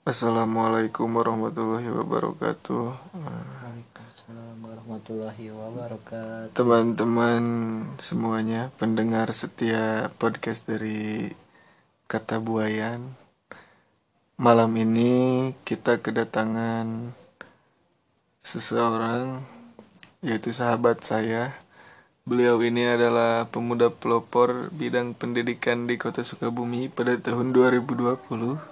Assalamualaikum warahmatullahi wabarakatuh. Waalaikumsalam warahmatullahi wabarakatuh. Teman-teman semuanya, pendengar setia podcast dari Kata Buayan. Malam ini kita kedatangan seseorang yaitu sahabat saya. Beliau ini adalah pemuda pelopor bidang pendidikan di Kota Sukabumi pada tahun 2020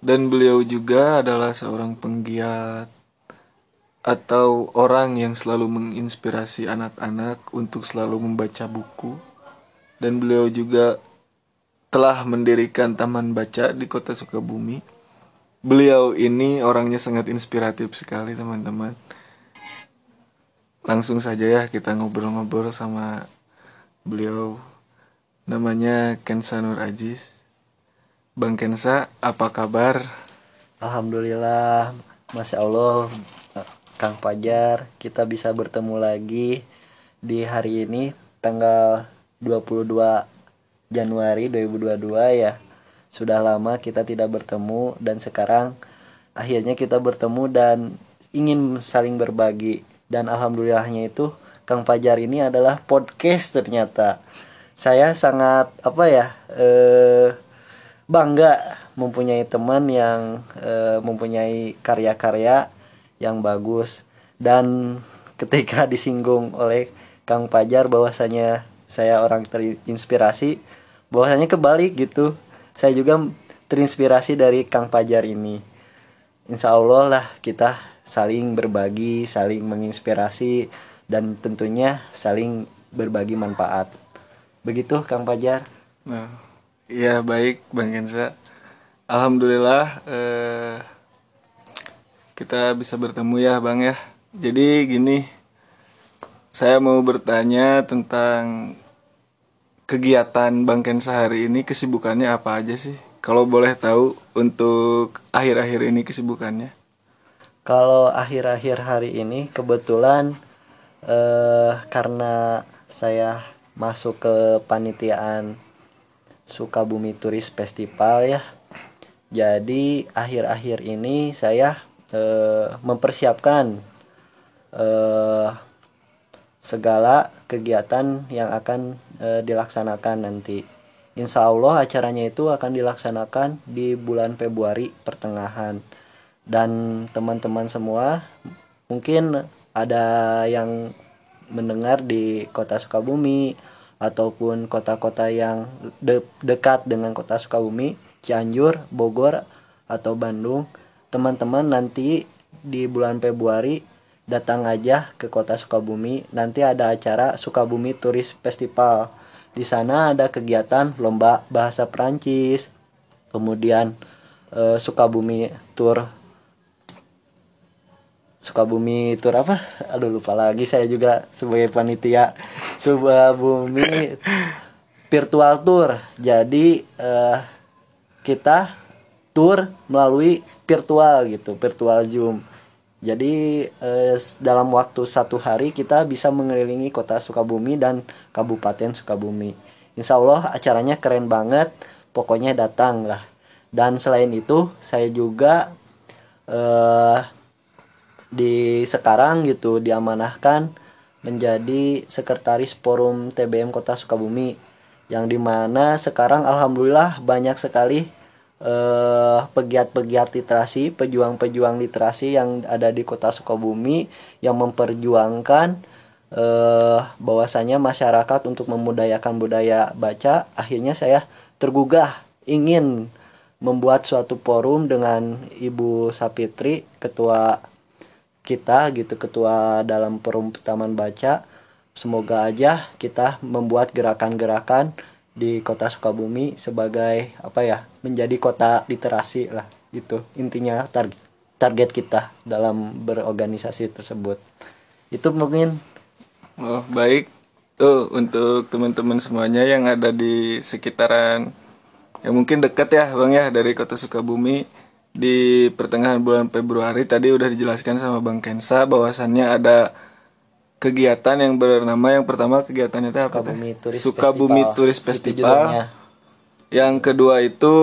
dan beliau juga adalah seorang penggiat atau orang yang selalu menginspirasi anak-anak untuk selalu membaca buku dan beliau juga telah mendirikan taman baca di kota Sukabumi. Beliau ini orangnya sangat inspiratif sekali teman-teman. Langsung saja ya kita ngobrol-ngobrol sama beliau. Namanya Kensa Nur Aziz. Bang Kensa, apa kabar? Alhamdulillah, masya Allah, Kang Fajar, kita bisa bertemu lagi di hari ini tanggal 22 Januari 2022 ya. Sudah lama kita tidak bertemu dan sekarang akhirnya kita bertemu dan ingin saling berbagi dan alhamdulillahnya itu Kang Fajar ini adalah podcast ternyata. Saya sangat apa ya? Eh bangga mempunyai teman yang e, mempunyai karya-karya yang bagus. Dan ketika disinggung oleh Kang Pajar bahwasanya saya orang terinspirasi bahwasanya kebalik gitu. Saya juga terinspirasi dari Kang Pajar ini. Insya Allah lah kita saling berbagi saling menginspirasi dan tentunya saling berbagi manfaat. Begitu Kang Pajar nah Iya baik Bang Kensa. Alhamdulillah eh, kita bisa bertemu ya Bang ya. Jadi gini, saya mau bertanya tentang kegiatan Bang Kensa hari ini kesibukannya apa aja sih? Kalau boleh tahu untuk akhir-akhir ini kesibukannya. Kalau akhir-akhir hari ini kebetulan eh, karena saya masuk ke panitiaan Sukabumi Turis Festival ya. Jadi akhir-akhir ini saya eh, mempersiapkan eh, segala kegiatan yang akan eh, dilaksanakan nanti. Insya Allah acaranya itu akan dilaksanakan di bulan Februari pertengahan. Dan teman-teman semua mungkin ada yang mendengar di kota Sukabumi ataupun kota-kota yang de dekat dengan kota Sukabumi, Cianjur, Bogor, atau Bandung, teman-teman nanti di bulan Februari datang aja ke kota Sukabumi. Nanti ada acara Sukabumi Turis Festival. Di sana ada kegiatan lomba bahasa Prancis, kemudian eh, Sukabumi Tour Sukabumi Tour apa? Aduh lupa lagi saya juga sebagai panitia Sukabumi virtual tour. Jadi uh, kita tour melalui virtual gitu, virtual Zoom. Jadi eh, dalam waktu satu hari kita bisa mengelilingi kota Sukabumi dan Kabupaten Sukabumi. Insya Allah acaranya keren banget, pokoknya datang lah. Dan selain itu saya juga eh, di sekarang gitu diamanahkan menjadi sekretaris forum TBM Kota Sukabumi yang di mana sekarang alhamdulillah banyak sekali eh, pegiat-pegiat literasi, pejuang-pejuang literasi yang ada di Kota Sukabumi yang memperjuangkan eh, bahwasanya masyarakat untuk memudayakan budaya baca. Akhirnya saya tergugah ingin membuat suatu forum dengan Ibu Sapitri, ketua kita gitu ketua dalam forum taman baca. Semoga aja kita membuat gerakan-gerakan di kota Sukabumi sebagai apa ya menjadi kota literasi lah itu intinya target target kita dalam berorganisasi tersebut. Itu mungkin. Oh baik. Tuh untuk teman-teman semuanya yang ada di sekitaran yang mungkin dekat ya bang ya dari kota Sukabumi di pertengahan bulan Februari tadi udah dijelaskan sama Bang Kensa bahwasannya ada kegiatan yang bernama yang pertama kegiatannya itu apa? Sukabumi Turis Sukabumi Festival. Turis Festival. Yang kedua itu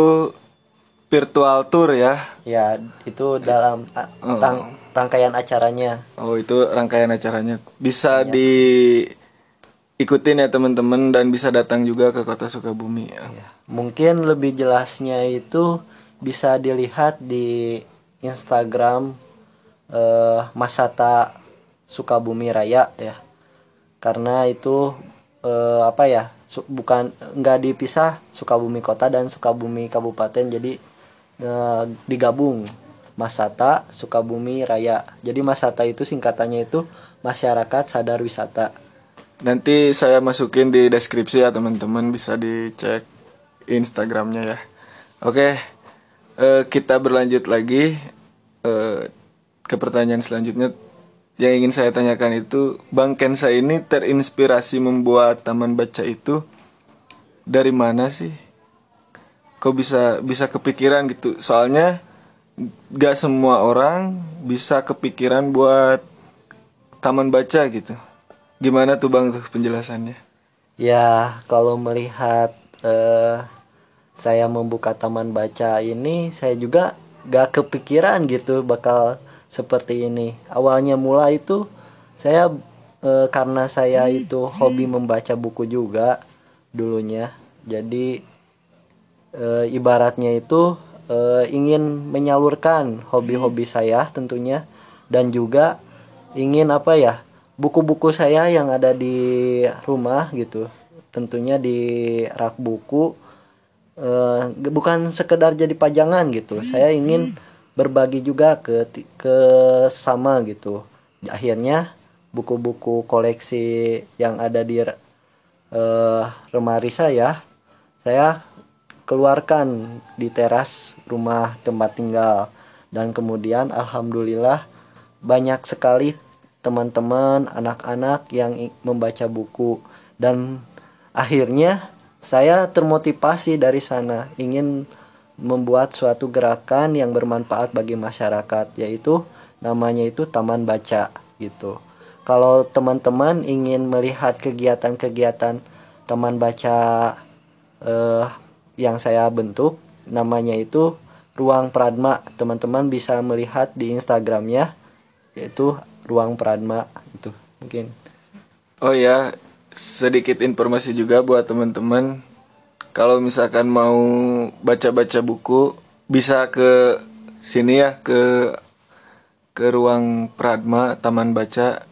virtual tour ya. Ya, itu dalam Oh. rang- rangkaian acaranya. Oh itu rangkaian acaranya bisa diikutin ya teman-teman dan bisa datang juga ke kota Sukabumi ya. Ya, Mungkin lebih jelasnya itu bisa dilihat di Instagram eh, Masata Sukabumi Raya ya. Karena itu eh, apa ya? bukan nggak dipisah Sukabumi Kota dan Sukabumi Kabupaten jadi eh, digabung Masata Sukabumi Raya. Jadi Masata itu singkatannya itu Masyarakat Sadar Wisata. Nanti saya masukin di deskripsi ya teman-teman bisa dicek Instagramnya ya. Oke, eh, kita berlanjut lagi eh, ke pertanyaan selanjutnya. Yang ingin saya tanyakan itu, Bang Kensa ini terinspirasi membuat taman baca itu dari mana sih? Kok bisa bisa kepikiran gitu? Soalnya gak semua orang bisa kepikiran buat taman baca gitu. Gimana tuh bang tuh penjelasannya? Ya, kalau melihat eh, saya membuka taman baca ini, saya juga gak kepikiran gitu bakal seperti ini. Awalnya mula itu saya eh, karena saya itu hobi membaca buku juga dulunya. Jadi eh, ibaratnya itu eh, ingin menyalurkan hobi-hobi saya tentunya dan juga ingin apa ya buku-buku saya yang ada di rumah gitu tentunya di rak buku eh, bukan sekedar jadi pajangan gitu. Saya ingin berbagi juga ke ke sama gitu. Akhirnya buku-buku koleksi yang ada di eh, lemari saya saya keluarkan di teras rumah tempat tinggal. Dan kemudian alhamdulillah banyak sekali teman-teman anak-anak yang membaca buku. Dan akhirnya saya termotivasi dari sana ingin membuat suatu gerakan yang bermanfaat bagi masyarakat yaitu namanya itu taman baca gitu. Kalau teman-teman ingin melihat kegiatan-kegiatan taman baca eh, yang saya bentuk namanya itu ruang Pradma. Teman-teman bisa melihat di Instagramnya yaitu ruang Pradma itu mungkin. Oh ya, sedikit informasi juga buat teman-teman. Kalau misalkan mau baca-baca buku, bisa ke sini ya ke ke ruang Pradma Taman Baca.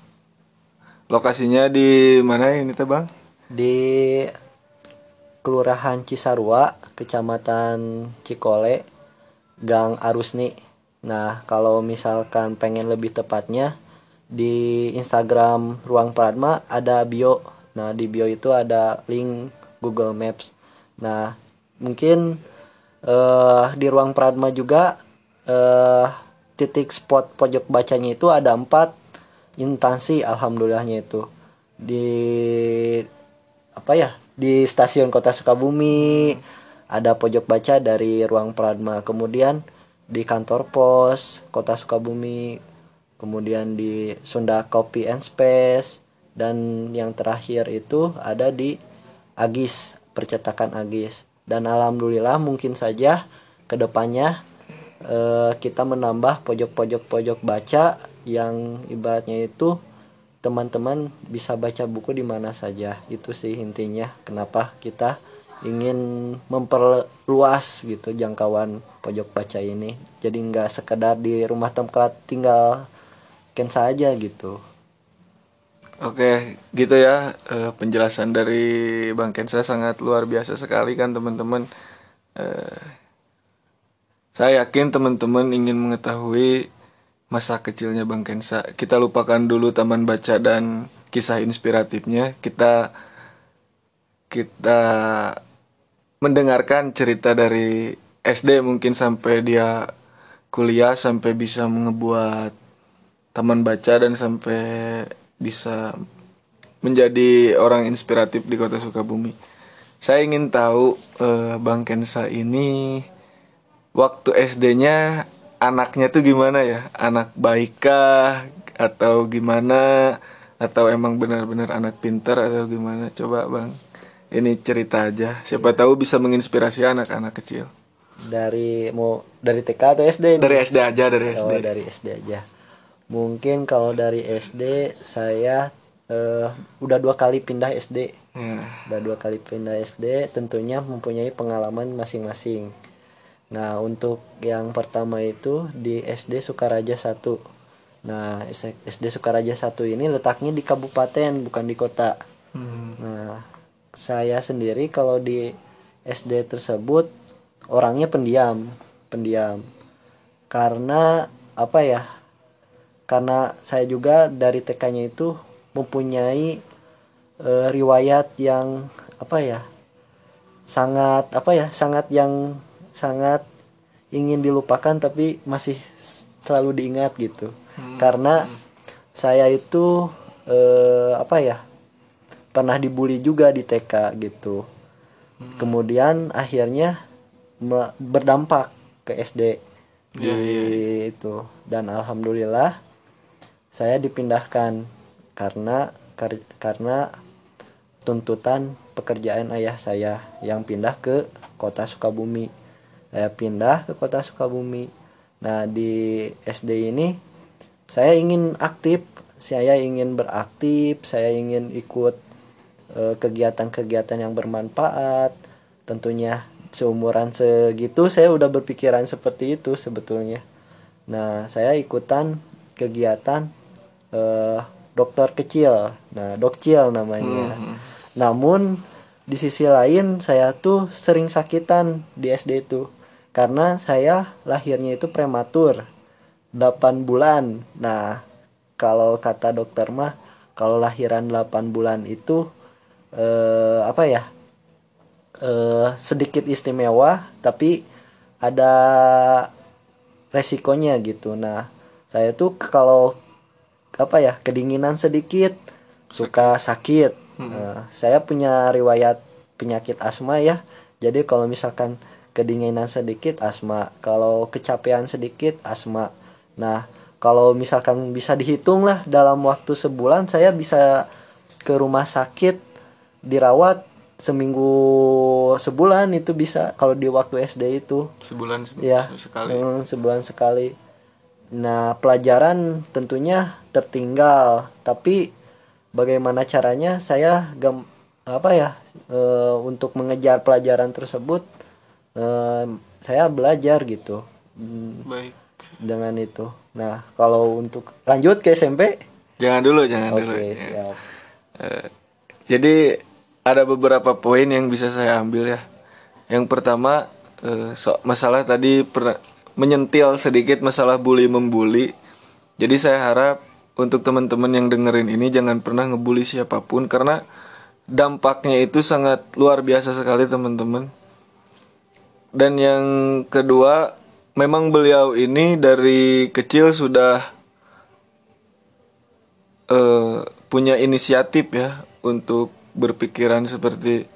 Lokasinya di mana ini teh bang? di Kelurahan Cisarua, Kecamatan Cikole, Gang Arusni. Nah, kalau misalkan pengen lebih tepatnya di Instagram Ruang Pradma ada bio. Nah, di bio itu ada link Google Maps. Nah, mungkin eh di Ruang Pradma juga eh titik spot pojok bacanya itu ada empat instansi alhamdulillahnya itu di apa ya di stasiun kota Sukabumi ada pojok baca dari ruang Pradma kemudian di kantor pos kota Sukabumi kemudian di Sunda Copy and Space dan yang terakhir itu ada di Agis percetakan Agis. Dan alhamdulillah mungkin saja ke depannya eh, kita menambah pojok-pojok pojok baca yang ibaratnya itu teman-teman bisa baca buku di mana saja. Itu sih intinya kenapa kita ingin memperluas gitu jangkauan pojok baca ini. Jadi nggak sekedar di rumah tempat tinggal ken saja gitu Oke, gitu ya eh, penjelasan dari Bang Kensa sangat luar biasa sekali kan teman-teman. Eh, saya yakin teman-teman ingin mengetahui masa kecilnya Bang Kensa. Kita lupakan dulu taman baca dan kisah inspiratifnya. Kita kita mendengarkan cerita dari SD mungkin sampai dia kuliah sampai bisa mengebuat taman baca dan sampai bisa menjadi orang inspiratif di kota Sukabumi. Saya ingin tahu eh, Bang Kensa ini waktu SD-nya anaknya tuh gimana ya? Anak baikkah atau gimana? Atau emang benar-benar anak pintar atau gimana? Coba Bang, ini cerita aja. Siapa tahu bisa menginspirasi anak-anak kecil. dari mau dari TK atau SD? Dari SD aja, dari SD. Oh, dari SD aja. Mungkin kalau dari SD saya eh, udah dua kali pindah SD. Ya. Udah dua kali pindah SD, tentunya mempunyai pengalaman masing-masing. Nah, untuk yang pertama itu di SD Sukaraja 1. Nah, SD Sukaraja 1 ini letaknya di kabupaten, bukan di kota. Hmm. Nah, saya sendiri kalau di SD tersebut orangnya pendiam, pendiam. Karena apa ya? Karena saya juga dari TK-nya itu mempunyai eh, riwayat yang apa ya? Sangat apa ya? Sangat yang sangat ingin dilupakan tapi masih selalu diingat gitu. Karena saya itu eh, apa ya? pernah dibully juga di TK gitu. Kemudian akhirnya berdampak ke SD di Iya, iya, itu dan alhamdulillah saya dipindahkan karena kar- karena tuntutan pekerjaan ayah saya yang pindah ke kota Sukabumi. Saya pindah ke kota Sukabumi. Nah, di SD ini saya ingin aktif, saya ingin beraktif, saya ingin ikut eh, kegiatan-kegiatan yang bermanfaat. Tentunya seumuran segitu saya udah berpikiran seperti itu sebetulnya. Nah, saya ikutan kegiatan eh, dokter kecil. Nah, dokcil namanya. Namun di sisi lain saya tuh sering sakitan di SD itu karena saya lahirnya itu prematur 8 bulan. Nah, kalau kata dokter mah kalau lahiran 8 bulan itu eh, apa ya? eh, sedikit istimewa tapi ada resikonya gitu. Nah, saya tuh kalau apa ya kedinginan sedikit suka sakit. Nah, saya punya riwayat penyakit asma ya. Jadi kalau misalkan kedinginan sedikit asma, kalau kecapean sedikit asma. Nah, kalau misalkan bisa dihitung lah dalam waktu sebulan saya bisa ke rumah sakit dirawat seminggu sebulan itu bisa kalau di waktu SD itu Sebulan se- ya sekali. mm, sebulan sekali nah pelajaran tentunya tertinggal tapi bagaimana caranya saya gam apa ya eh, untuk mengejar pelajaran tersebut eh, saya belajar gitu mm, Baik. dengan itu nah kalau untuk lanjut ke SMP Jangan dulu, jangan oke dulu. Ya. siap Eh, jadi ada beberapa poin yang bisa saya ambil ya. Yang pertama eh, so- masalah tadi pernah menyentil sedikit masalah bully membuli. Jadi saya harap untuk teman-teman yang dengerin ini jangan pernah ngebully siapa pun karena dampaknya itu sangat luar biasa sekali teman-teman. Dan yang kedua, memang beliau ini dari kecil sudah eh, punya inisiatif ya untuk berpikiran seperti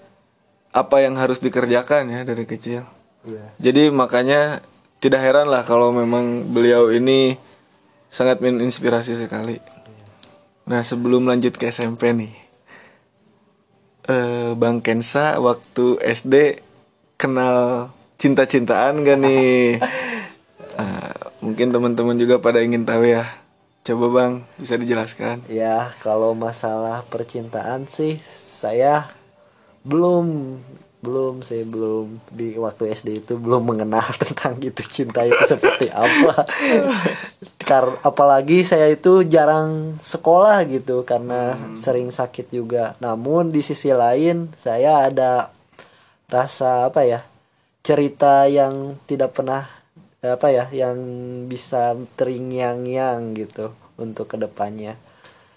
apa yang harus dikerjakan ya dari kecil. Iya. Jadi makanya tidak heran lah kalau memang beliau ini sangat menginspirasi sekali. Nah sebelum lanjut ke SMP nih, eh, Bang Kensa waktu SD kenal cinta-cintaan gak nih? Nah, mungkin teman-teman juga pada ingin tahu ya. Coba Bang bisa dijelaskan. Ya, kalau masalah percintaan sih saya belum belum sih belum di waktu SD itu belum mengenal tentang gitu cinta itu seperti apa. Kar apalagi saya itu jarang sekolah gitu karena sering sakit juga. Namun di sisi lain saya ada rasa apa ya? cerita yang tidak pernah apa ya yang bisa teringyang-yang gitu untuk ke depannya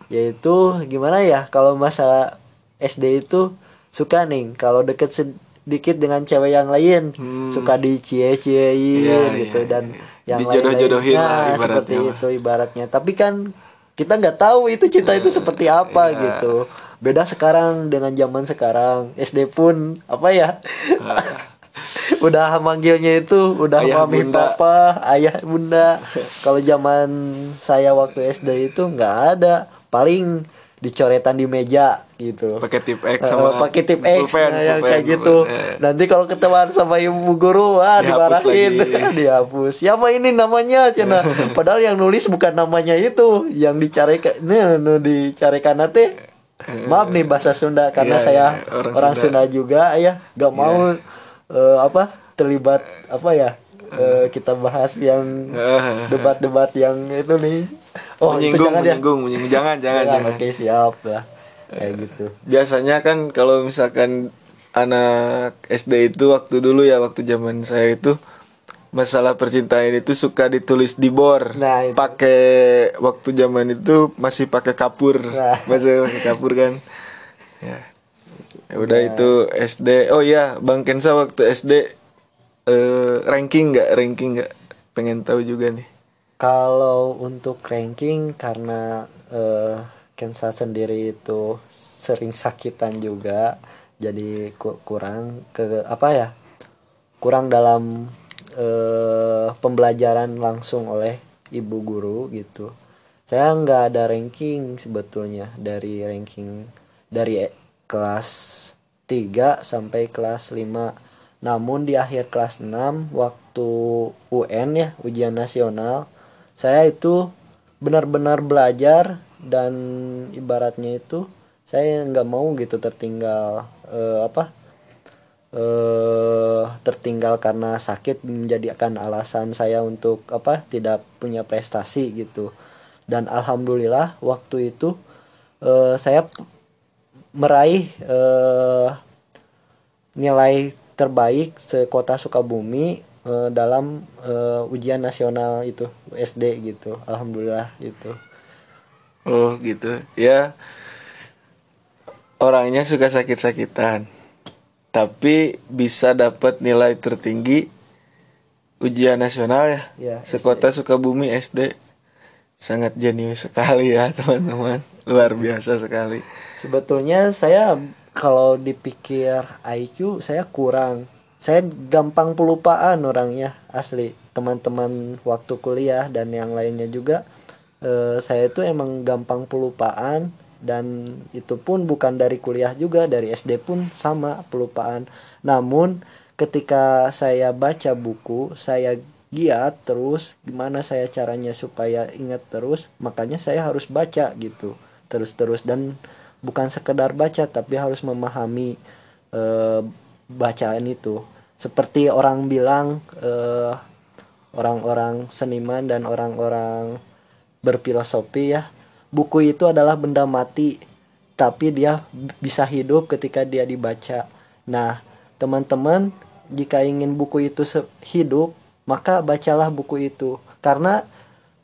yaitu gimana ya kalau masalah SD itu suka nih kalau deket sedikit dengan cewek yang lain suka dicie-ciein Iya, gitu iya, dan iya. yang Dijodoh-jodohin ibaratnya seperti mah. itu ibaratnya tapi kan kita nggak tahu itu cinta itu seperti apa iya. gitu beda sekarang dengan zaman sekarang SD pun apa ya udah manggilnya itu udah Ayah, mami bunda. papa ayah bunda kalau zaman saya waktu SD itu nggak ada paling dicoretan di meja gitu. Pakai tip X Eh, sama pakai tip X pulpen, nah, yang pulpen, kayak gitu. Eh. nanti kalau ketahuan sama ibu guru wah Dihapus dimarahin. dihapus. Siapa ini namanya cina? Padahal yang nulis bukan namanya itu yang dicari nah, nu dicarikan nanti maaf nih bahasa Sunda karena Iya, saya iya, orang orang, Sunda. Sunda. juga ya. Gak mau eh, apa terlibat apa ya eh, kita bahas yang debat-debat yang itu nih oh menyinggung jangan ya. menyinggung menyinggung. Jangan jangan Jangan, jangan. oke siap lah. Kayak gitu. Biasanya kan kalau misalkan anak SD itu waktu dulu ya waktu zaman saya itu masalah percintaan itu suka ditulis di bor. Nah, pakai waktu zaman itu masih pakai kapur. Nah. masih pakai kapur kan. Ya. Ya udah itu SD oh iya bang Kensa waktu SD eh, ranking nggak? Ranking nggak? Pengen tahu juga nih Kalau untuk ranking karena eh, Kensa sendiri itu sering sakitan juga, jadi ku- kurang ke apa ya? Kurang dalam eh, pembelajaran langsung oleh ibu guru gitu. Saya nggak ada ranking sebetulnya dari ranking dari e- kelas 3 sampai kelas 5. Namun di akhir kelas 6 waktu UN ya, ujian nasional, saya itu benar-benar belajar dan ibaratnya itu saya nggak mau gitu tertinggal eh, apa eh tertinggal karena sakit menjadikan alasan saya untuk apa tidak punya prestasi gitu. Dan alhamdulillah waktu itu eh, saya meraih eh, nilai terbaik sekota Sukabumi eh, dalam eh, ujian nasional itu SD gitu. Alhamdulillah gitu. Oh gitu. Ya Orangnya suka sakit-sakitan. Tapi bisa dapat nilai tertinggi Ujian nasional ya. Ya, Sekota Sukabumi SD Sangat jenius sekali ya teman-teman. Luar biasa sekali. Sebetulnya saya kalau dipikir IQ saya kurang. Saya gampang pelupaan orangnya asli. Teman-teman waktu kuliah dan yang lainnya juga eh, saya itu emang gampang pelupaan dan itu pun bukan dari kuliah juga dari SD pun sama pelupaan. Namun ketika saya baca buku saya giat terus gimana saya caranya supaya ingat terus makanya saya harus baca gitu terus-terus dan bukan sekedar baca tapi harus memahami eh, bacaan itu. Seperti orang bilang eh, orang-orang seniman dan orang-orang berfilosofi ya buku itu adalah benda mati tapi dia bisa hidup ketika dia dibaca. Nah teman-teman jika ingin buku itu hidup maka bacalah buku itu. Karena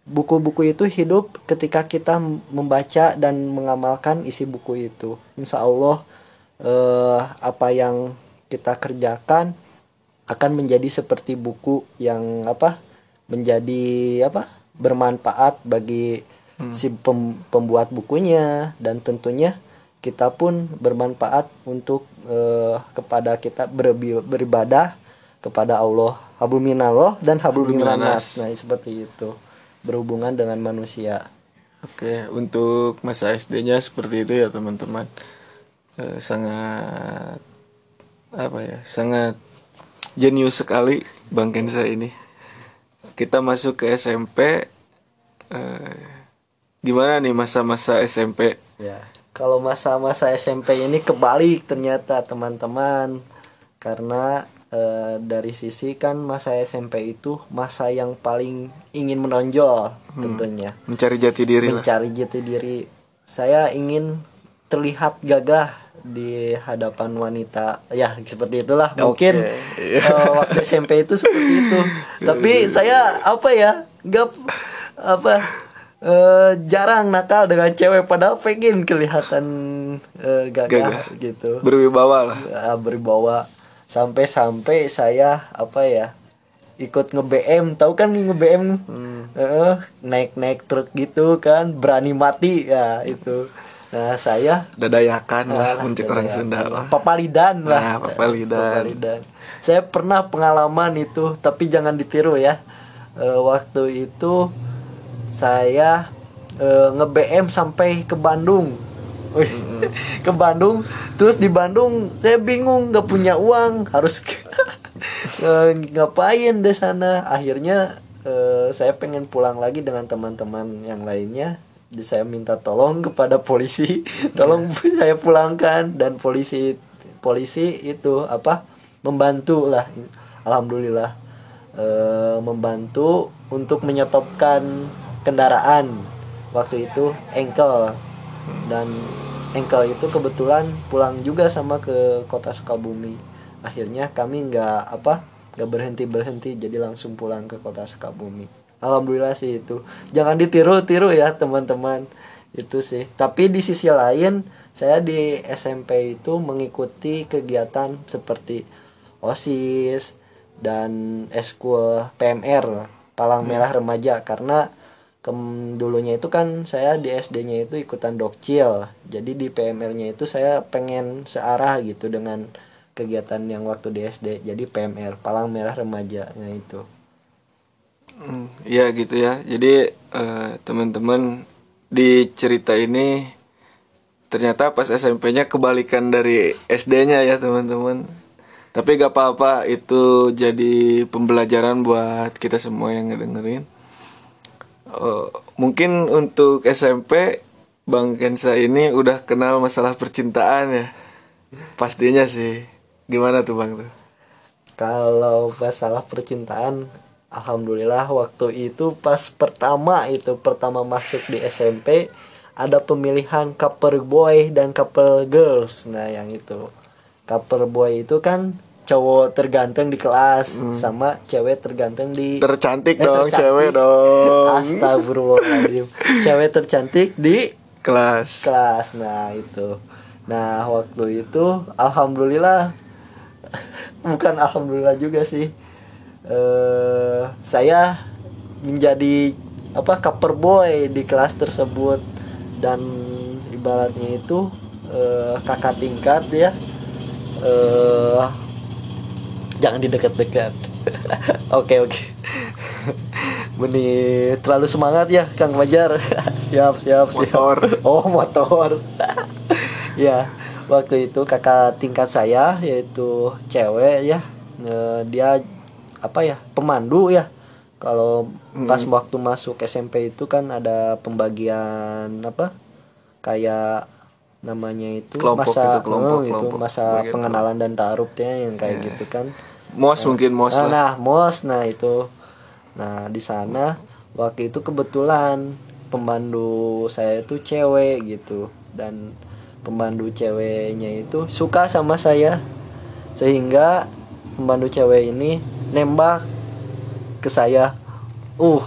buku-buku itu hidup ketika kita membaca dan mengamalkan isi buku itu. Insya Allah eh, apa yang kita kerjakan akan menjadi seperti buku yang apa menjadi apa bermanfaat bagi si pem- pembuat bukunya. Dan tentunya kita pun bermanfaat untuk eh, kepada kita beribadah kepada Allah. Hablum minallah dan hablum minannas minanas. nah seperti itu. Berhubungan dengan manusia. Oke untuk masa SD-nya seperti itu ya teman-teman. Eh, Sangat Apa ya Sangat jenius sekali Bang Kensa ini. Kita masuk ke SMP eh, Gimana nih masa-masa SMP Ya, kalau masa-masa SMP ini kebalik ternyata teman-teman, karena eh, dari sisi kan masa SMP itu masa yang paling ingin menonjol tentunya, Mencari jati diri lah. Mencari jati diri. Saya ingin terlihat gagah di hadapan wanita, ya seperti itulah. Mungkin Oke. eh, waktu SMP itu seperti itu. Tapi saya apa ya, gak apa eh, jarang nakal dengan cewek. Padahal pengen kelihatan eh, gagah, Gagah. gitu. Berwibawa lah. Ah, berbawa sampai-sampai saya apa ya ikut nge BM tahu kan nge BM naik-naik truk gitu kan berani mati. Ya itu nah saya Dadayakan lah Untuk coba orang Sunda lah Papalidan lah. Nah, papalidan. Papalidan. Saya pernah pengalaman itu, tapi jangan ditiru ya. Eh, waktu itu saya nge BM sampai ke Bandung. Wih, ke Bandung terus di Bandung saya bingung nggak punya uang harus eh, ngapain di sana akhirnya eh, saya pengen pulang lagi dengan teman-teman yang lainnya saya minta tolong kepada polisi. Tolong saya pulangkan. Dan polisi polisi itu apa membantu lah. Alhamdulillah eh, membantu untuk menyetopkan kendaraan. Waktu itu engkel. Dan engkel itu kebetulan pulang juga sama ke kota Sukabumi. Akhirnya kami nggak apa nggak berhenti berhenti jadi langsung pulang ke kota Sukabumi alhamdulillah sih itu. Jangan ditiru-tiru ya teman-teman. Itu sih. Tapi di sisi lain saya di SMP itu mengikuti kegiatan seperti osis dan eskul PMR Palang Merah Remaja. Karena kem dulunya itu kan saya di SD-nya itu ikutan dokcil. Jadi di PMR-nya itu saya pengen searah gitu dengan kegiatan yang waktu di SD jadi PMR Palang Merah Remaja nah itu Hmm, ya gitu ya. Jadi eh, teman-teman di cerita ini ternyata pas SMP-nya kebalikan dari SD-nya ya teman-teman. Tapi gak apa-apa itu jadi pembelajaran buat kita semua yang ngedengerin. Eh, mungkin untuk SMP Bang Kensa ini udah kenal masalah percintaan ya. Pastinya sih. Gimana tuh Bang tuh? kalau masalah percintaan alhamdulillah waktu itu pas pertama itu pertama masuk di SMP ada pemilihan couple boy dan couple girls. Nah yang itu. Couple boy itu kan cowok terganteng di kelas sama cewek terganteng di Tercantik Eh, dong tercantik. cewek dong. Astagfirullahaladzim. Cewek tercantik di Kelas. kelas. Nah itu. Nah waktu itu alhamdulillah. Bukan alhamdulillah juga sih eh saya menjadi apa cover boy di kelas tersebut. Dan ibaratnya itu eh, kakak tingkat ya. Eh jangan didekat-dekat. Oke oke. Beni terlalu semangat ya Kang Fajar. Siap siap siap. Motor. oh motor. Ya waktu itu kakak tingkat saya yaitu cewek ya. Dia apa ya pemandu ya. Kalau pas waktu masuk SMP itu kan ada pembagian apa kayak namanya itu Kelompok masa itu, kelompok, oh, itu kelompok. masa Bagian pengenalan dan taarufnya yang kayak gitu kan. Mos mungkin mos nah, lah. nah mos nah itu. Nah di sana waktu itu kebetulan pemandu saya itu cewek gitu. Dan pemandu ceweknya itu suka sama saya. Sehingga pemandu cewek ini nembak ke saya. Uh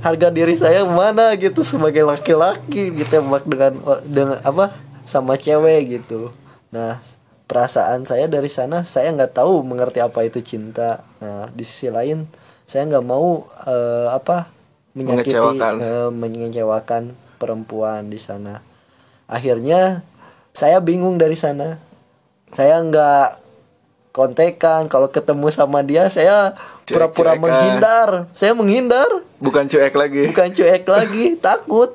harga diri saya mana gitu sebagai laki-laki ditembak dengan dengan apa sama cewek gitu. Nah perasaan saya dari sana saya nggak tahu mengerti apa itu cinta. Nah di sisi lain saya nggak mau eh, apa menyakiti Mengecewakan. eh, mengecewakan perempuan di sana. Akhirnya saya bingung dari sana. Saya nggak kontekan kalau ketemu sama dia saya pura-pura menghindar. Saya menghindar. Bukan cuek lagi. bukan cuek lagi takut.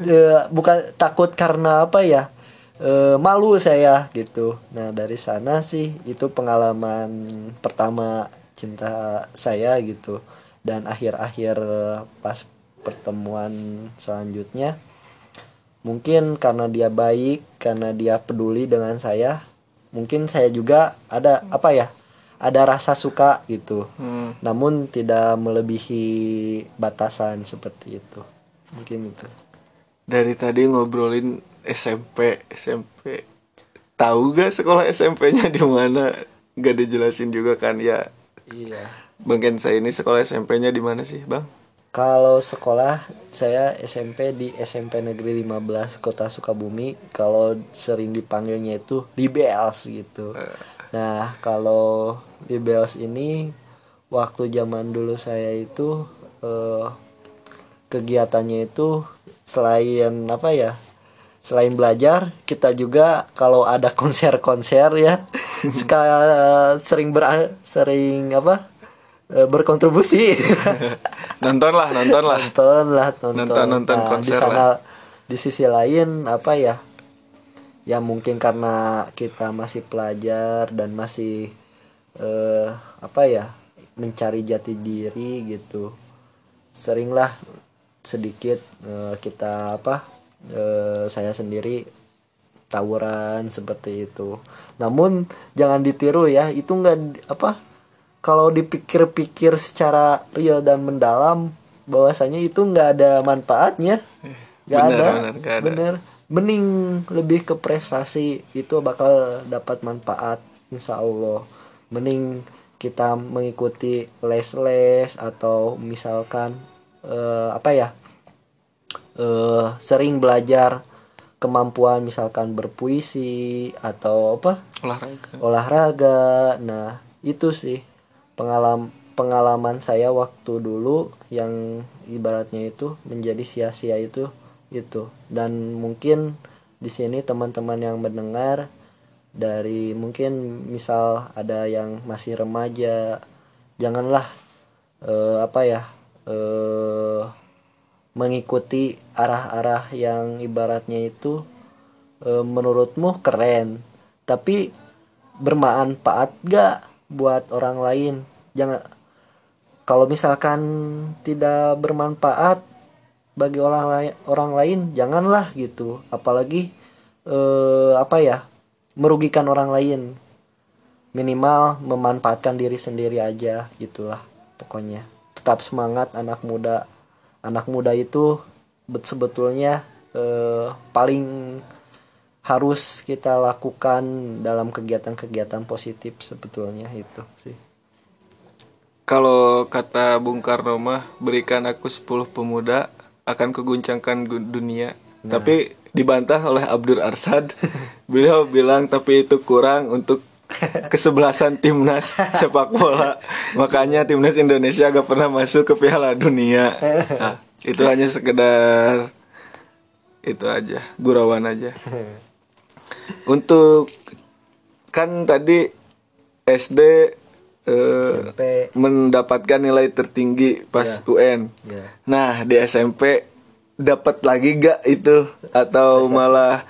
Eh, bukan takut karena apa ya? Eh, malu saya gitu. Nah dari sana sih itu pengalaman pertama cinta saya gitu. Dan akhir-akhir pas pertemuan selanjutnya mungkin karena dia baik karena dia peduli dengan saya mungkin saya juga ada apa ya ada rasa suka gitu Hmm. namun tidak melebihi batasan seperti itu mungkin itu Dari tadi ngobrolin SMP, SMP. Tahu gak sekolah SMP-nya di mana? Gak dijelasin juga kan ya. iya Bang Kensa ini sekolah SMP-nya di mana sih, Bang? Kalau sekolah saya SMP di SMP Negeri 15 Kota Sukabumi. Kalau sering dipanggilnya itu Libels gitu. Nah kalau Libels ini waktu zaman dulu saya itu eh, kegiatannya itu selain apa ya selain belajar kita juga kalau ada konser-konser ya suka sering ber sering apa eh, berkontribusi Nonton lah, nonton lah. nonton lah nonton. Nonton- nonton Nah, di konser sana di sisi lain apa ya ya mungkin karena kita masih pelajar dan masih eh, apa ya mencari jati diri gitu seringlah sedikit eh, kita apa eh, saya sendiri tawuran seperti itu. Namun jangan ditiru ya itu nggak apa kalau dipikir-pikir secara real dan mendalam bahwasanya itu nggak ada manfaatnya. Nggak ada. bener, ada. bener mending lebih ke prestasi itu bakal dapat manfaat insya Allah. Mending kita mengikuti les-les atau misalkan eh, apa ya eh, sering belajar kemampuan misalkan berpuisi atau apa? Olahraga. Olahraga. Nah itu sih pengalaman pengalaman saya waktu dulu yang ibaratnya itu menjadi sia-sia itu itu. Dan mungkin di sini teman-teman yang mendengar dari mungkin misal ada yang masih remaja janganlah eh, apa ya eh, mengikuti arah-arah yang ibaratnya itu eh, menurutmu keren tapi bermanfaat gak buat orang lain. Jangan kalau misalkan tidak bermanfaat bagi orang lain orang lain janganlah gitu. Apalagi eh, apa ya merugikan orang lain. Minimal memanfaatkan diri sendiri aja gitulah pokoknya. Tetap semangat anak muda. Anak muda itu bet- sebetulnya eh, paling harus kita lakukan dalam kegiatan-kegiatan positif sebetulnya itu sih Kalau kata Bung Karno mah berikan aku 10 pemuda akan keguncangkan gu- dunia. Tapi dibantah oleh Abdur Arsad. Beliau bilang tapi itu kurang untuk kesebelasan timnas sepak bola. Makanya timnas Indonesia gak pernah masuk ke Piala Dunia. Nah, itu hanya sekedar itu aja, gurauan aja. Untuk kan tadi SD eh, SMP mendapatkan nilai tertinggi pas UN. ya Nah, di SMP dapat lagi gak itu atau malah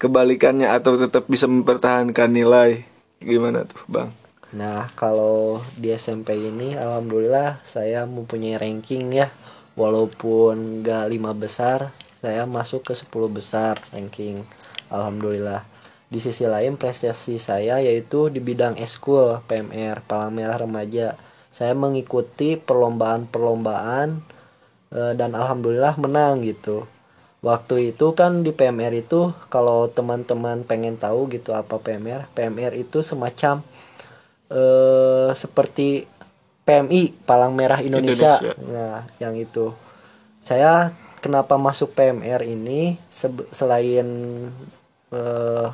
kebalikannya atau tetap bisa mempertahankan nilai? Gimana tuh, Bang? Nah, kalau di SMP ini alhamdulillah saya mempunyai ranking ya. Walaupun gak lima besar, saya masuk ke 10 besar ranking. Alhamdulillah. Di sisi lain prestasi saya yaitu di bidang eskul PMR Palang Merah Remaja. Saya mengikuti perlombaan-perlombaan eh, dan alhamdulillah menang gitu. Waktu itu kan di PMR itu kalau teman-teman pengen tahu gitu apa PMR, PMR itu semacam eh seperti PMI Palang Merah Indonesia. Indonesia. Nah, yang itu. Saya kenapa masuk PMR ini selain eh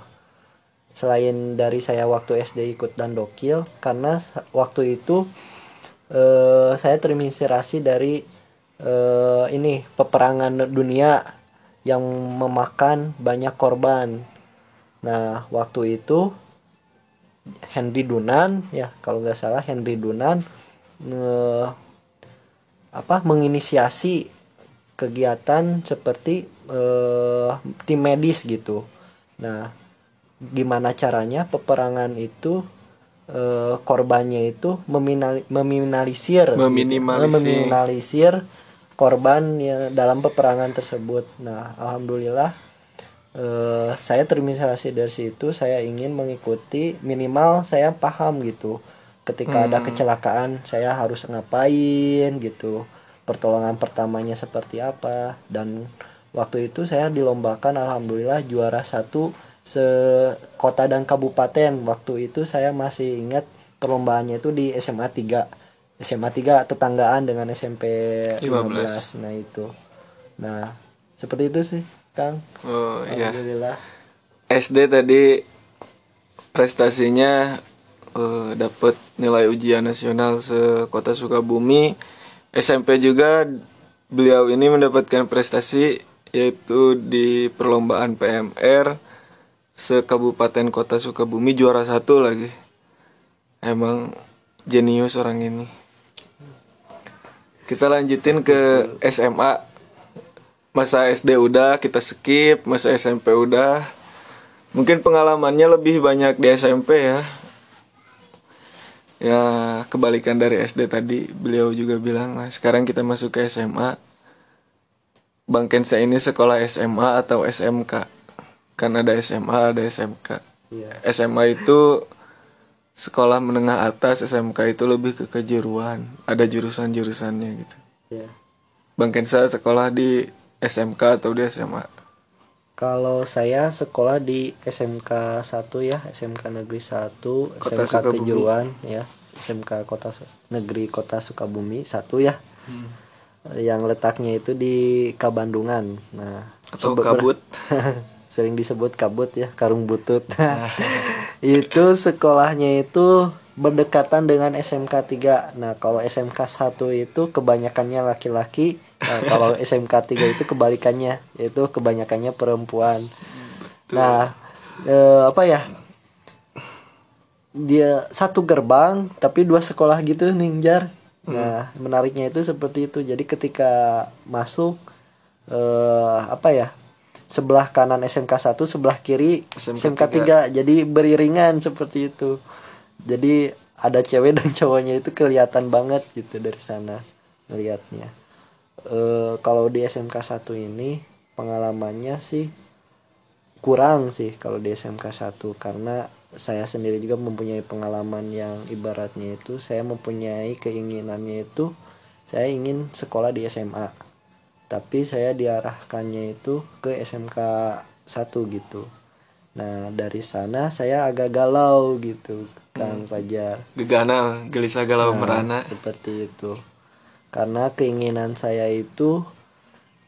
selain dari saya waktu SD ikut dandokil karena sa- waktu itu eh saya terinspirasi dari eh ini peperangan dunia yang memakan banyak korban. Nah, waktu itu Henry Dunan ya kalau nggak salah Henry Dunan eh, apa menginisiasi kegiatan seperti eh, tim medis gitu. Nah, gimana caranya peperangan itu eh, korbannya itu meminal- meminimalisir gitu. Meminimalisir. meminimalisir korban ya dalam peperangan tersebut. Nah, alhamdulillah eh, saya terinspirasi dari situ. Saya ingin mengikuti minimal saya paham gitu. Ketika ada kecelakaan saya harus ngapain gitu. Pertolongan pertamanya seperti apa dan waktu itu saya dilombakan alhamdulillah juara satu se kota dan kabupaten. Waktu itu saya masih ingat perlombaannya itu di SMA 3. SMA 3 tetanggaan dengan SMP 15. Nah, itu. Nah, seperti itu sih, Kang. Oh iya. Alhamdulillah. SD tadi prestasinya eh, dapat nilai ujian nasional sekota Sukabumi. SMP juga beliau ini mendapatkan prestasi yaitu di perlombaan PMR sekabupaten kota Sukabumi juara satu lagi. Emang jenius orang ini. Kita lanjutin ke SMA. masa SD udah kita skip masa SMP udah mungkin pengalamannya lebih banyak di SMP ya ya kebalikan dari SD tadi beliau juga bilang nah, sekarang kita masuk ke SMA Bang Kensa ini sekolah SMA atau SMK kan ada SMA ada SMK Iya. SMA itu sekolah menengah atas SMK itu lebih ke kejuruan ada jurusan-jurusannya gitu ya Bang Kensa sekolah di SMK atau di SMA kalau saya sekolah di SMK 1 ya SMK Negeri 1 Kota SMK Sukabumi. Kejuruan ya SMK Kota Negeri Kota Sukabumi satu ya yang letaknya itu di Kabandungan nah atau kabut sering disebut kabut ya karung butut. Itu sekolahnya itu berdekatan dengan SMK 3 nah kalau SMK 1 itu kebanyakannya laki-laki. Nah, kalau SMK 3 itu kebalikannya yaitu kebanyakannya perempuan. Nah eh, apa ya? Dia satu gerbang tapi dua sekolah gitu ningjar nah menariknya itu seperti itu. Jadi ketika masuk eh apa ya sebelah kanan SMK 1 sebelah kiri SMK SMK 3 jadi beriringan seperti itu. Jadi ada cewek dan cowoknya itu kelihatan banget gitu dari sana melihatnya eh kalau di SMK 1 ini pengalamannya sih kurang sih kalau di SMK 1 karena saya sendiri juga mempunyai pengalaman yang ibaratnya itu saya mempunyai keinginannya itu saya ingin sekolah di SMA tapi saya diarahkannya itu ke SMK 1 gitu. Nah dari sana saya agak galau gitu Kang Fajar. Gegana gelisah galau merana. seperti itu. Karena keinginan saya itu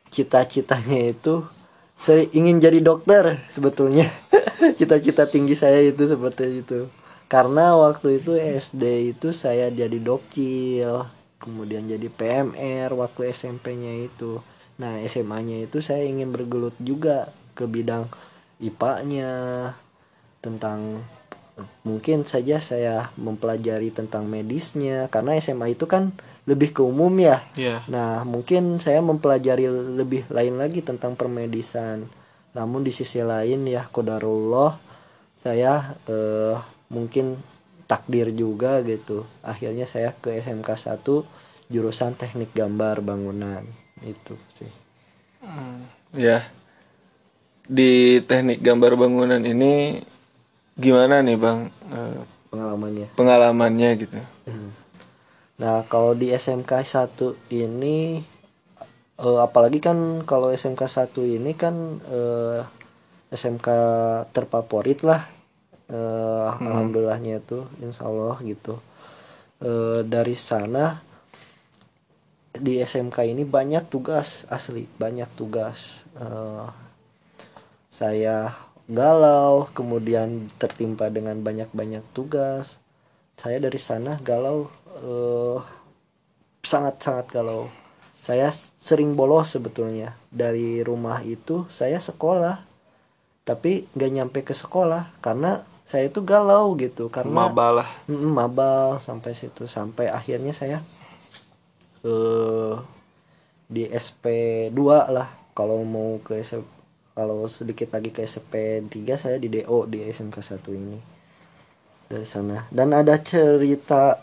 cita-citanya itu saya ingin jadi dokter sebetulnya. Cita-cita tinggi saya itu seperti itu. Karena waktu itu SD itu saya jadi dokcil kemudian jadi PMR waktu SMP-nya itu nah SMA-nya itu saya ingin bergelut juga ke bidang IPA-nya tentang mungkin saja saya mempelajari tentang medisnya karena SMA itu kan lebih ke umum ya ya Nah, mungkin saya mempelajari lebih lain lagi tentang permedisan. Namun di sisi lain ya kodarullah saya eh, mungkin takdir juga gitu. Akhirnya saya ke SMK 1 jurusan Teknik Gambar Bangunan. Itu sih. ya di teknik gambar bangunan ini gimana nih bang eh, Pengalamannya. pengalamannya gitu Nah, kalau di SMK 1 ini eh, apalagi kan kalau SMK 1 ini kan eh, SMK terfavorit lah. Eh, alhamdulillahnya itu insya Allah gitu. Eh, dari sana di SMK ini banyak tugas asli, banyak tugas. Eh, saya galau, kemudian tertimpa dengan banyak-banyak tugas. Saya dari sana galau eh, sangat-sangat galau. Saya sering bolos sebetulnya dari rumah itu saya sekolah, tapi nggak nyampe ke sekolah karena saya itu galau gitu karena mabalah Mm, mabal sampai situ sampai akhirnya saya eh di SP 2 lah. Kalau mau ke SP, kalau sedikit lagi ke SP 3 saya di DO di SMK 1 ini. Dari sana. Dan ada cerita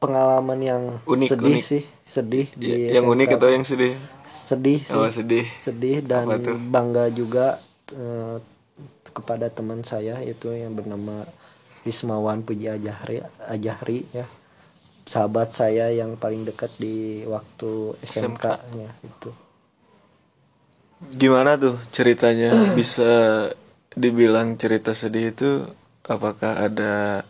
pengalaman yang Unik, sedih unik. sih. Sedih di Ya, yang SMK unik atau yang sedih? Sedih sih. Oh sedih. Sedih dan bangga juga eh, kepada teman saya itu yang bernama Wismawan Puji Ajahri Ajahri ya sahabat saya yang paling dekat di waktu SMK ya itu gimana tuh ceritanya? Bisa dibilang cerita sedih itu apakah ada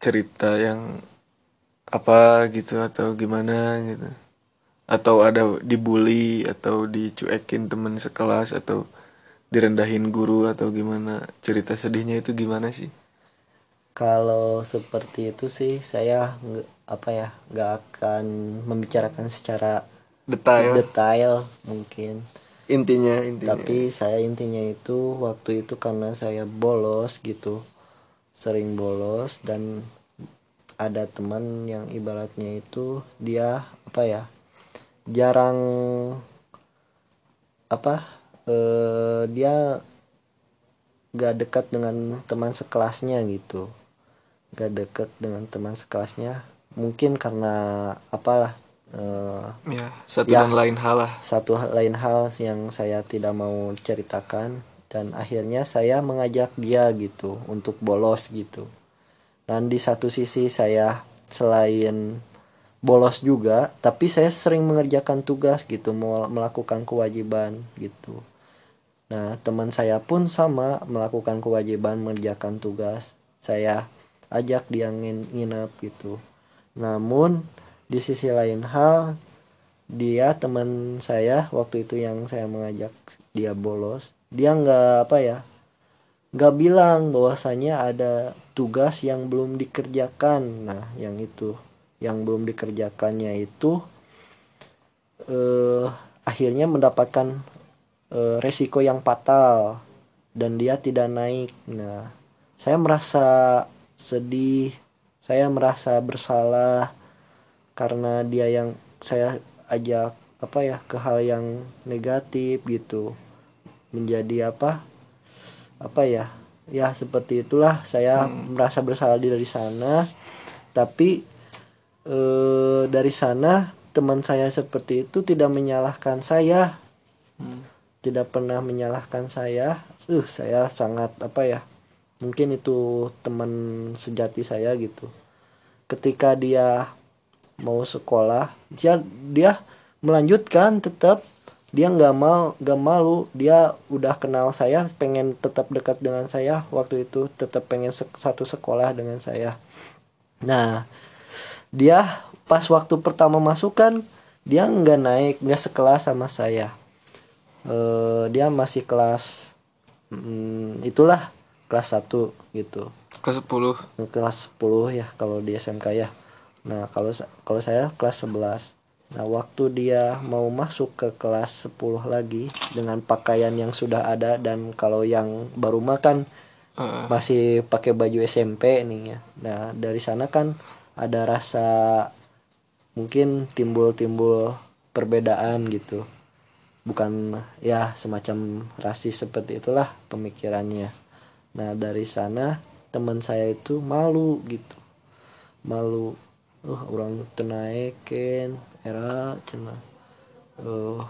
cerita yang apa gitu atau gimana gitu? Atau ada dibully atau dicuekin temen sekelas atau direndahin guru atau gimana? Cerita sedihnya itu gimana sih kalau seperti itu sih saya nggak apa ya nggak akan membicarakan secara detail. detail mungkin. Intinya intinya. Tapi saya intinya itu waktu itu karena saya bolos gitu. Sering bolos dan ada teman yang ibaratnya itu dia apa ya jarang apa eh, dia gak dekat dengan teman sekelasnya gitu gak dekat dengan teman sekelasnya. Mungkin karena apalah eh, ya satu Ya. dan lain hal lah. satu lain hal yang saya tidak mau ceritakan. Dan akhirnya saya mengajak dia gitu untuk bolos gitu. Dan di satu sisi saya selain bolos juga tapi saya sering mengerjakan tugas gitu mau melakukan kewajiban gitu. Nah teman saya pun sama melakukan kewajiban mengerjakan tugas. Saya ajak dia ngin- nginep gitu. Namun di sisi lain hal dia teman saya waktu itu yang saya mengajak dia bolos dia nggak apa ya nggak bilang bahwasanya ada tugas yang belum dikerjakan. Nah yang itu yang belum dikerjakannya itu eh akhirnya mendapatkan eh, resiko yang fatal dan dia tidak naik. Nah saya merasa sedih saya merasa bersalah karena dia yang saya ajak apa ya ke hal yang negatif gitu. Menjadi apa apa ya ya seperti itulah saya merasa bersalah dari sana. Tapi eh, dari sana teman saya seperti itu tidak menyalahkan saya. Hmm. tidak pernah menyalahkan saya. Uh saya sangat apa ya mungkin itu teman sejati saya gitu. Ketika dia mau sekolah dia dia melanjutkan tetap. Dia nggak mau nggak malu. Dia udah kenal saya pengen tetap dekat dengan saya. Waktu itu tetap pengen se- satu sekolah dengan saya. Nah dia pas waktu pertama masuk kan dia nggak naik nggak sekelas sama saya. Eh, dia masih kelas mm, itulah kelas 1 gitu. Ke 10 kelas 10 ya kalau di SMK ya. Nah kalau kalau saya kelas 11 nah waktu dia mau masuk ke kelas 10 lagi dengan pakaian yang sudah ada dan kalau yang baru makan masih pakai baju SMP nih ya. Nah dari sana kan ada rasa mungkin timbul-timbul perbedaan gitu. Bukan ya semacam rasis seperti itulah pemikirannya nah dari sana teman saya itu malu gitu. Malu uh orang tenaikin era cina uh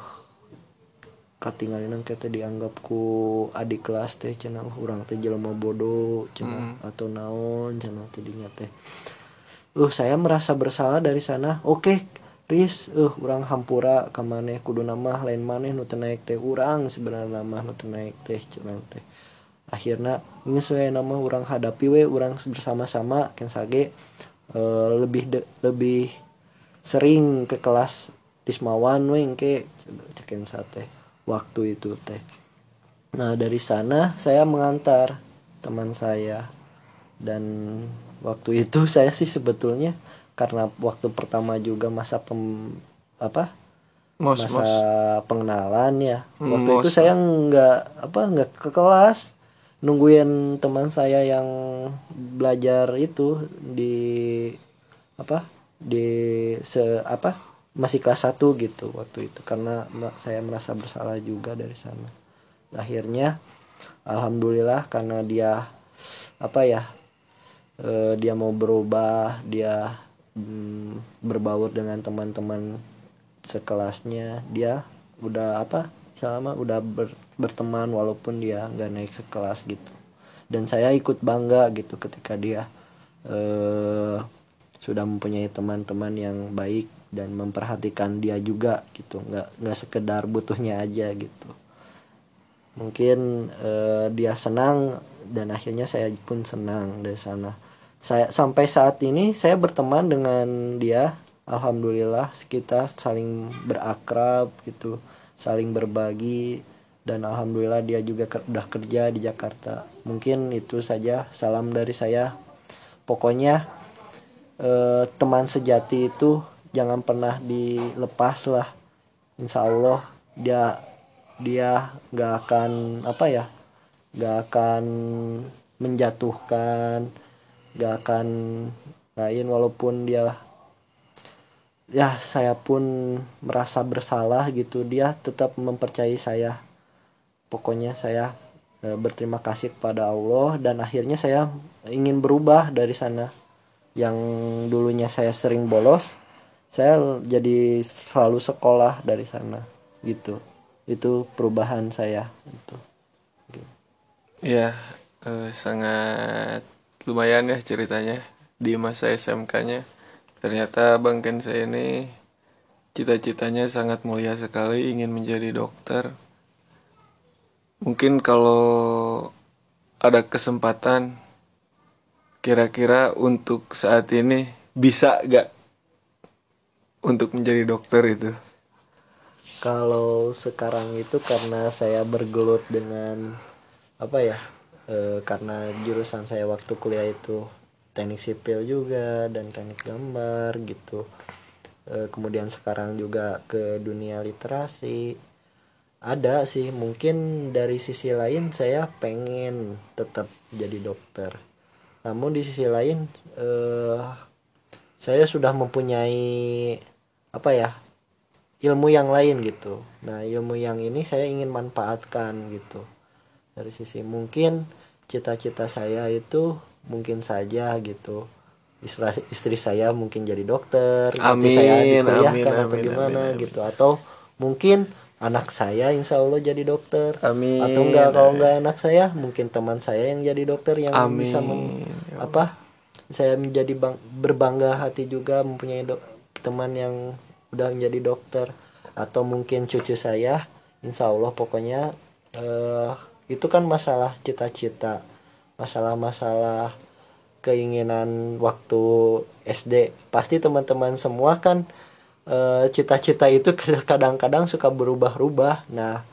katingalinang kita dianggap ku adik kelas teh cenah uh, urang teh jelema bodoh cenah atau naon cenah teh dinya teh. Uh saya merasa bersalah dari sana. Oke Riz. Uh urang hampura ka maneh kudu nama lain maneh nu naik teh. Urang sebenarnya nama nu naik teh cenah teh akhirnya ini sesuai nama orang hadapi we orang bersama-sama kan sage eh, lebih de- lebih sering ke kelas Tismawan we engke cekin sate waktu itu teh. Nah dari sana saya mengantar teman saya. Dan waktu itu saya sih sebetulnya karena waktu pertama juga masa pem apa mos masa mos. pengenalan ya. Waktu itu mos. saya nggak apa nggak ke kelas nungguin teman saya yang belajar itu di apa di se apa masih kelas 1 gitu waktu itu. Karena saya merasa bersalah juga dari sana. Akhirnya alhamdulillah karena dia apa ya eh, dia mau berubah dia mm, berbaur dengan teman-teman sekelasnya dia udah apa selama udah ber- berteman walaupun dia nggak naik sekelas gitu. Dan saya ikut bangga gitu ketika dia eh sudah mempunyai teman-teman yang baik dan memperhatikan dia juga gitu. Nggak nggak sekedar butuhnya aja gitu. Mungkin eh, dia senang dan akhirnya saya pun senang dari sana. Saya sampai saat ini saya berteman dengan dia alhamdulillah kita saling berakrab gitu saling berbagi dan alhamdulillah dia juga ker- udah kerja di Jakarta. Mungkin itu saja. Salam dari saya. Pokoknya eh, teman sejati itu jangan pernah dilepas lah. Insya Allah dia dia nggak akan apa ya nggak akan menjatuhkan nggak akan lain walaupun dia ya saya pun merasa bersalah gitu. Dia tetap mempercayai saya pokoknya saya e, berterima kasih kepada Allah dan akhirnya saya ingin berubah dari sana. Yang dulunya saya sering bolos saya jadi selalu sekolah dari sana gitu. Itu perubahan saya itu ya eh, sangat lumayan ya ceritanya di masa SMK-nya ternyata Bang Ken saya ini cita-citanya sangat mulia sekali ingin menjadi dokter mungkin kalau ada kesempatan kira-kira untuk saat ini bisa gak untuk menjadi dokter itu? Kalau sekarang itu karena saya bergelut dengan apa ya e, karena jurusan saya waktu kuliah itu teknik sipil juga dan teknik gambar gitu. E, kemudian sekarang juga ke dunia literasi ada sih mungkin dari sisi lain saya pengen tetap jadi dokter. Namun di sisi lain eh, saya sudah mempunyai apa ya ilmu yang lain gitu. Nah ilmu yang ini saya ingin manfaatkan gitu. Dari sisi mungkin cita-cita saya itu mungkin saja gitu. Istri, istri saya mungkin jadi dokter amin, saya dikuliahkan amin, atau amin, gimana amin, amin. gitu. Atau mungkin anak saya insya Allah jadi dokter. Amin. atau enggak kalau enggak anak saya mungkin teman saya yang jadi dokter yang Amin. bisa mem, apa saya menjadi bang, berbangga hati juga mempunyai dok, teman yang udah menjadi dokter. Atau mungkin cucu saya insya Allah pokoknya eh, itu kan masalah cita-cita. Masalah-masalah keinginan waktu SD pasti teman-teman semua kan cita-cita uh, itu kadang-kadang suka berubah-ubah. Nah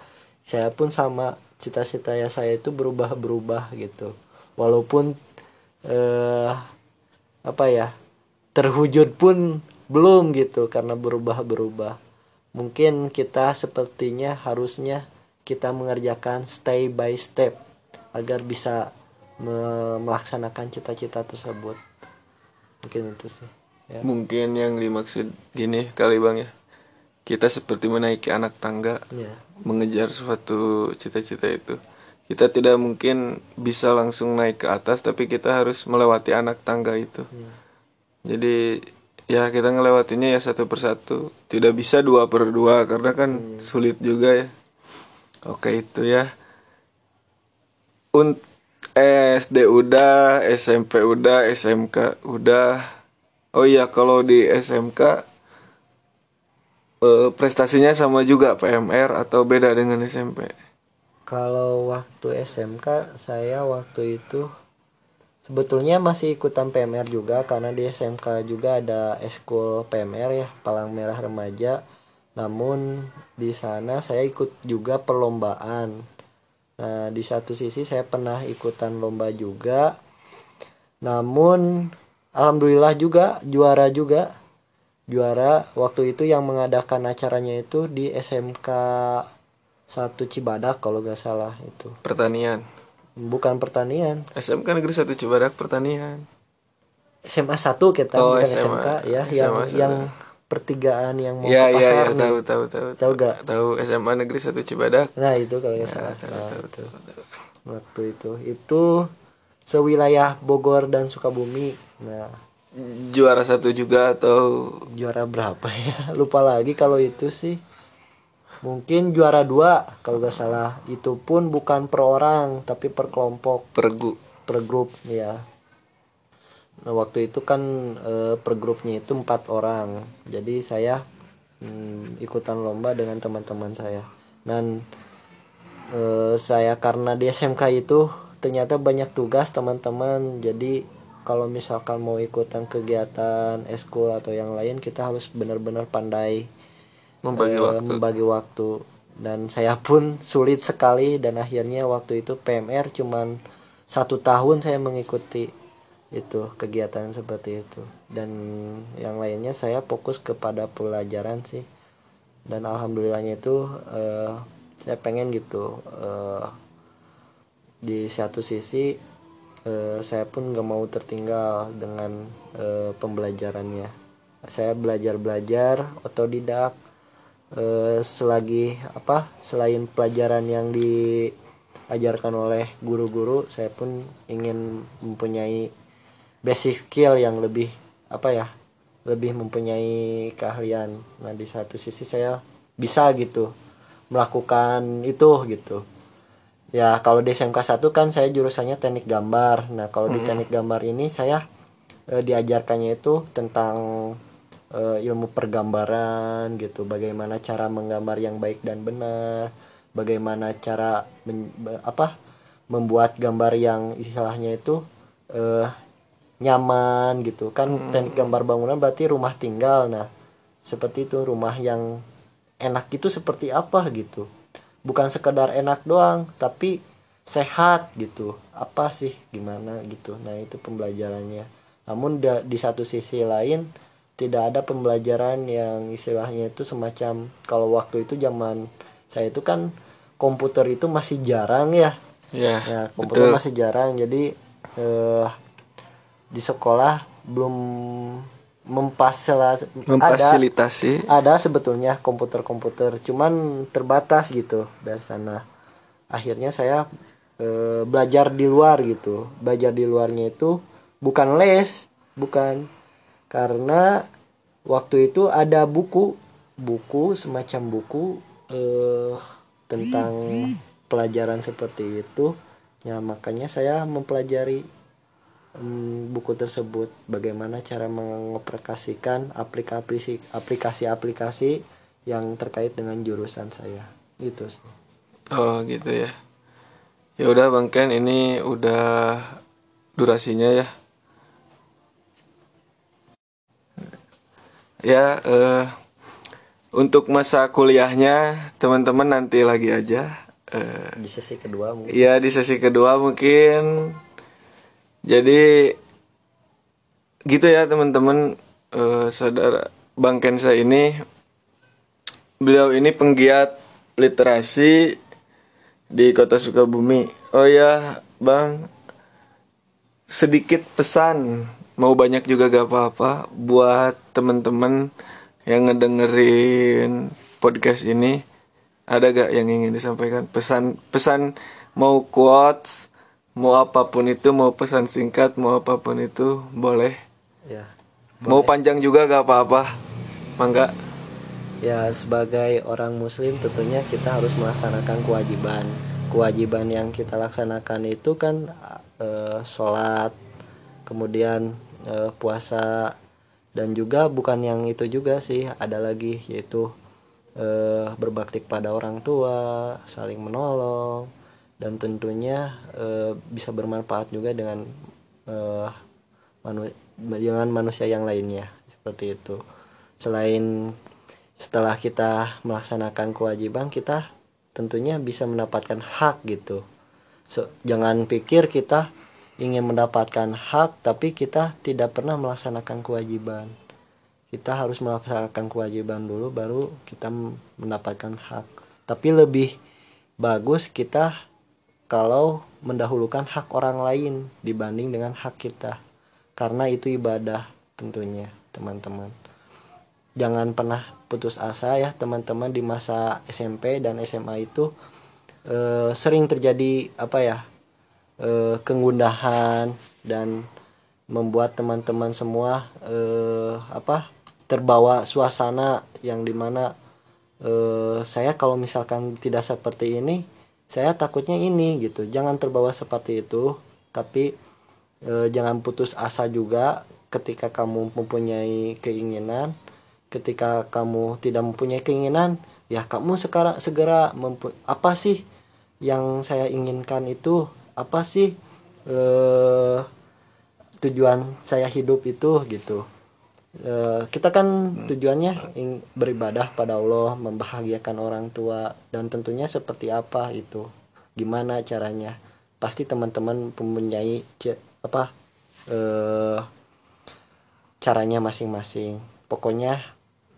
saya pun sama cita-cita ya saya itu berubah-berubah gitu. Walaupun uh, apa ya terwujud pun belum gitu karena berubah-berubah. Mungkin kita sepertinya harusnya kita mengerjakan stay by step agar bisa melaksanakan cita-cita tersebut. Mungkin itu sih ya. mungkin yang dimaksud gini kali bang ya kita seperti menaiki anak tangga ya. mengejar suatu cita-cita itu kita tidak mungkin bisa langsung naik ke atas tapi kita harus melewati anak tangga itu ya. jadi ya kita ngelewatinya ya satu persatu tidak bisa dua per dua karena kan hmm. sulit juga ya oke itu ya untuk SD udah SMP udah SMK udah Oh iya kalau di SMK eh, prestasinya sama juga PMR atau beda dengan SMP? Kalau waktu SMK saya waktu itu sebetulnya masih ikutan PMR juga karena di SMK juga ada eskul PMR ya Palang Merah Remaja. Namun di sana saya ikut juga perlombaan. Nah, di satu sisi saya pernah ikutan lomba juga. Namun alhamdulillah juga juara juga. Juara waktu itu yang mengadakan acaranya itu di SMK satu Cibadak kalau gak salah itu. Pertanian? Bukan pertanian. SMK negeri satu Cibadak pertanian. SMA satu kita oh, bukan SMA, SMK ya SMA yang SMA. yang pertigaan yang mau ya, ke pasar ya, ya, tahu tahu tahu tahu gak tahu SMA negeri satu Cibadak. Nah itu kalau nggak salah. nah, tahu, itu. tahu, tahu. waktu itu. Itu sewilayah Bogor dan Sukabumi. Nah, juara satu juga atau juara berapa ya? Lupa lagi kalau itu sih. Mungkin juara dua kalau gak salah. Itu pun bukan per orang tapi per kelompok. Per grup. Per grup ya. Nah waktu itu kan e, per grupnya itu empat orang. Jadi saya hmm, ikutan lomba dengan teman-teman saya. Dan e, saya karena di SMK itu ternyata banyak tugas teman-teman. Jadi kalau misalkan mau ikutan kegiatan eskul atau yang lain kita harus benar-benar pandai membagi, eh, waktu. membagi waktu. Dan saya pun sulit sekali dan akhirnya waktu itu PMR cuman satu tahun saya mengikuti itu kegiatan seperti itu. Dan yang lainnya saya fokus kepada pelajaran sih. Dan alhamdulillahnya itu uh, saya pengen gitu uh, di satu sisi eh, saya pun nggak mau tertinggal dengan eh, pembelajarannya. Saya belajar belajar otodidak eh, selagi apa selain pelajaran yang diajarkan oleh guru-guru saya pun ingin mempunyai basic skill yang lebih apa ya lebih mempunyai keahlian. Nah di satu sisi saya bisa gitu melakukan itu gitu ya kalau di SMK 1 kan saya jurusannya teknik gambar. Nah kalau di teknik gambar ini saya eh, diajarkannya itu tentang eh, ilmu pergambaran gitu. Bagaimana cara menggambar yang baik dan benar. Bagaimana cara men- apa membuat gambar yang istilahnya itu eh, nyaman gitu. Kan teknik gambar bangunan berarti rumah tinggal. Nah seperti itu rumah yang enak itu seperti apa gitu bukan sekedar enak doang tapi sehat gitu. Apa sih gimana gitu. Nah itu pembelajarannya. Namun da- di satu sisi lain tidak ada pembelajaran yang istilahnya itu semacam kalau waktu itu zaman saya itu kan komputer itu masih jarang ya. Ya ya komputer betul. masih jarang. Jadi eh, di sekolah belum mempasila- ada memfasilitasi. ada sebetulnya komputer-komputer cuman terbatas gitu dari sana. Akhirnya saya eh, belajar di luar gitu. Belajar di luarnya itu bukan les bukan. Karena waktu itu ada buku buku semacam buku eh, tentang pelajaran seperti itu. Ya makanya saya mempelajari buku tersebut. Bagaimana cara mengaplikasikan aplikasi aplikasi-aplikasi yang terkait dengan jurusan saya. Itu sih. Oh gitu ya. Ya udah bang Ken ini udah durasinya ya. Ya eh, untuk masa kuliahnya teman-teman nanti lagi aja Eh, di sesi kedua mungkin. Iya di sesi kedua mungkin jadi gitu ya teman-teman. Eh, saudara Bang Kensa ini beliau ini penggiat literasi di kota Sukabumi. Oh ya Bang. Sedikit pesan mau banyak juga gak apa-apa buat teman-teman yang ngedengerin podcast ini. Ada gak yang ingin disampaikan? Pesan pesan mau quotes mau apa pun itu mau pesan singkat mau apa pun itu boleh. Ya mau panjang juga gak apa-apa mangga ya sebagai orang muslim tentunya kita harus melaksanakan kewajiban. Kewajiban yang kita laksanakan itu kan eh, sholat kemudian eh, puasa dan juga bukan yang itu juga sih ada lagi yaitu eh, berbakti kepada orang tua saling menolong dan tentunya eh, bisa bermanfaat juga dengan eh, manu- dengan manusia yang lainnya seperti itu. Selain setelah kita melaksanakan kewajiban kita tentunya bisa mendapatkan hak gitu. So, jangan pikir kita ingin mendapatkan hak tapi kita tidak pernah melaksanakan kewajiban. Kita harus melaksanakan kewajiban dulu baru kita mendapatkan hak. Tapi lebih bagus kita kalau mendahulukan hak orang lain dibanding dengan hak kita. Karena itu ibadah tentunya teman-teman. Jangan pernah putus asa ya teman-teman di masa SMP dan SMA itu eh, sering terjadi apa ya eh, kegundahan dan membuat teman-teman semua eh, apa terbawa suasana yang di mana eh, saya kalau misalkan tidak seperti ini saya takutnya ini gitu jangan terbawa seperti itu tapi eh, jangan putus asa juga ketika kamu mempunyai keinginan. Ketika kamu tidak mempunyai keinginan ya kamu sekarang segera mempu- apa sih yang saya inginkan itu? Apa sih eh tujuan saya hidup itu gitu kita kan tujuannya beribadah pada Allah membahagiakan orang tua dan tentunya seperti apa itu? Gimana caranya? Pasti teman-teman mempunyai apa eh caranya masing-masing. Pokoknya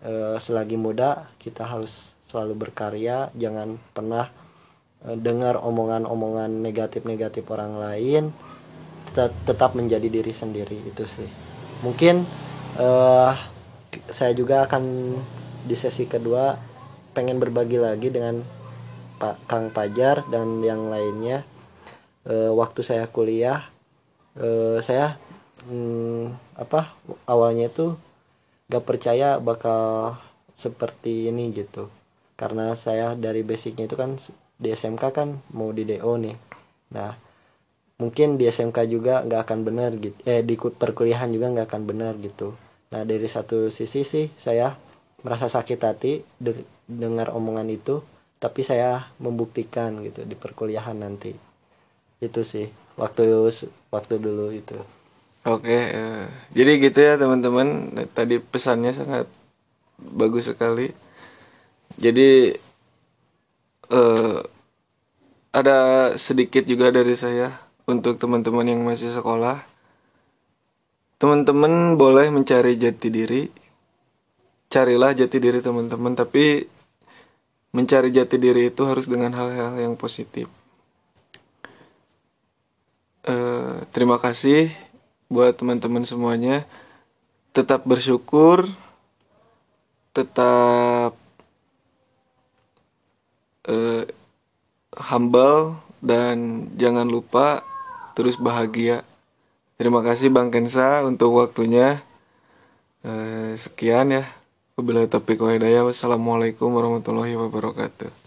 eh, selagi muda kita harus selalu berkarya. Jangan pernah eh, dengar omongan-omongan negatif-negatif orang lain. Tetap, tetap menjadi diri sendiri itu sih. Mungkin eh saya juga akan di sesi kedua pengen berbagi lagi dengan Pak Kang Pajar dan yang lainnya. E, waktu saya kuliah e, saya hmm, apa awalnya itu gak percaya bakal seperti ini gitu. Karena saya dari basicnya itu kan di SMK kan mau di DO nih. Nah mungkin di SMK juga nggak akan benar gitu eh di perkuliahan juga nggak akan benar gitu. Nah dari satu sisi sih saya merasa sakit hati de dengar omongan itu tapi saya membuktikan gitu di perkuliahan nanti. Itu sih waktu waktu dulu itu. Oke uh, jadi gitu ya teman-teman. Tadi pesannya sangat bagus sekali. Jadi uh, ada sedikit juga dari saya untuk teman-teman yang masih sekolah. Teman-teman boleh mencari jati diri. Carilah jati diri teman-teman, tapi mencari jati diri itu harus dengan hal-hal yang positif. Uh, terima kasih buat teman-teman semuanya. Tetap bersyukur, tetap uh, humble dan jangan lupa terus bahagia. Terima kasih Bang Kensa untuk waktunya. Eh, sekian ya. Wabillahi taufiq wa hidayah. Wassalamualaikum warahmatullahi wabarakatuh.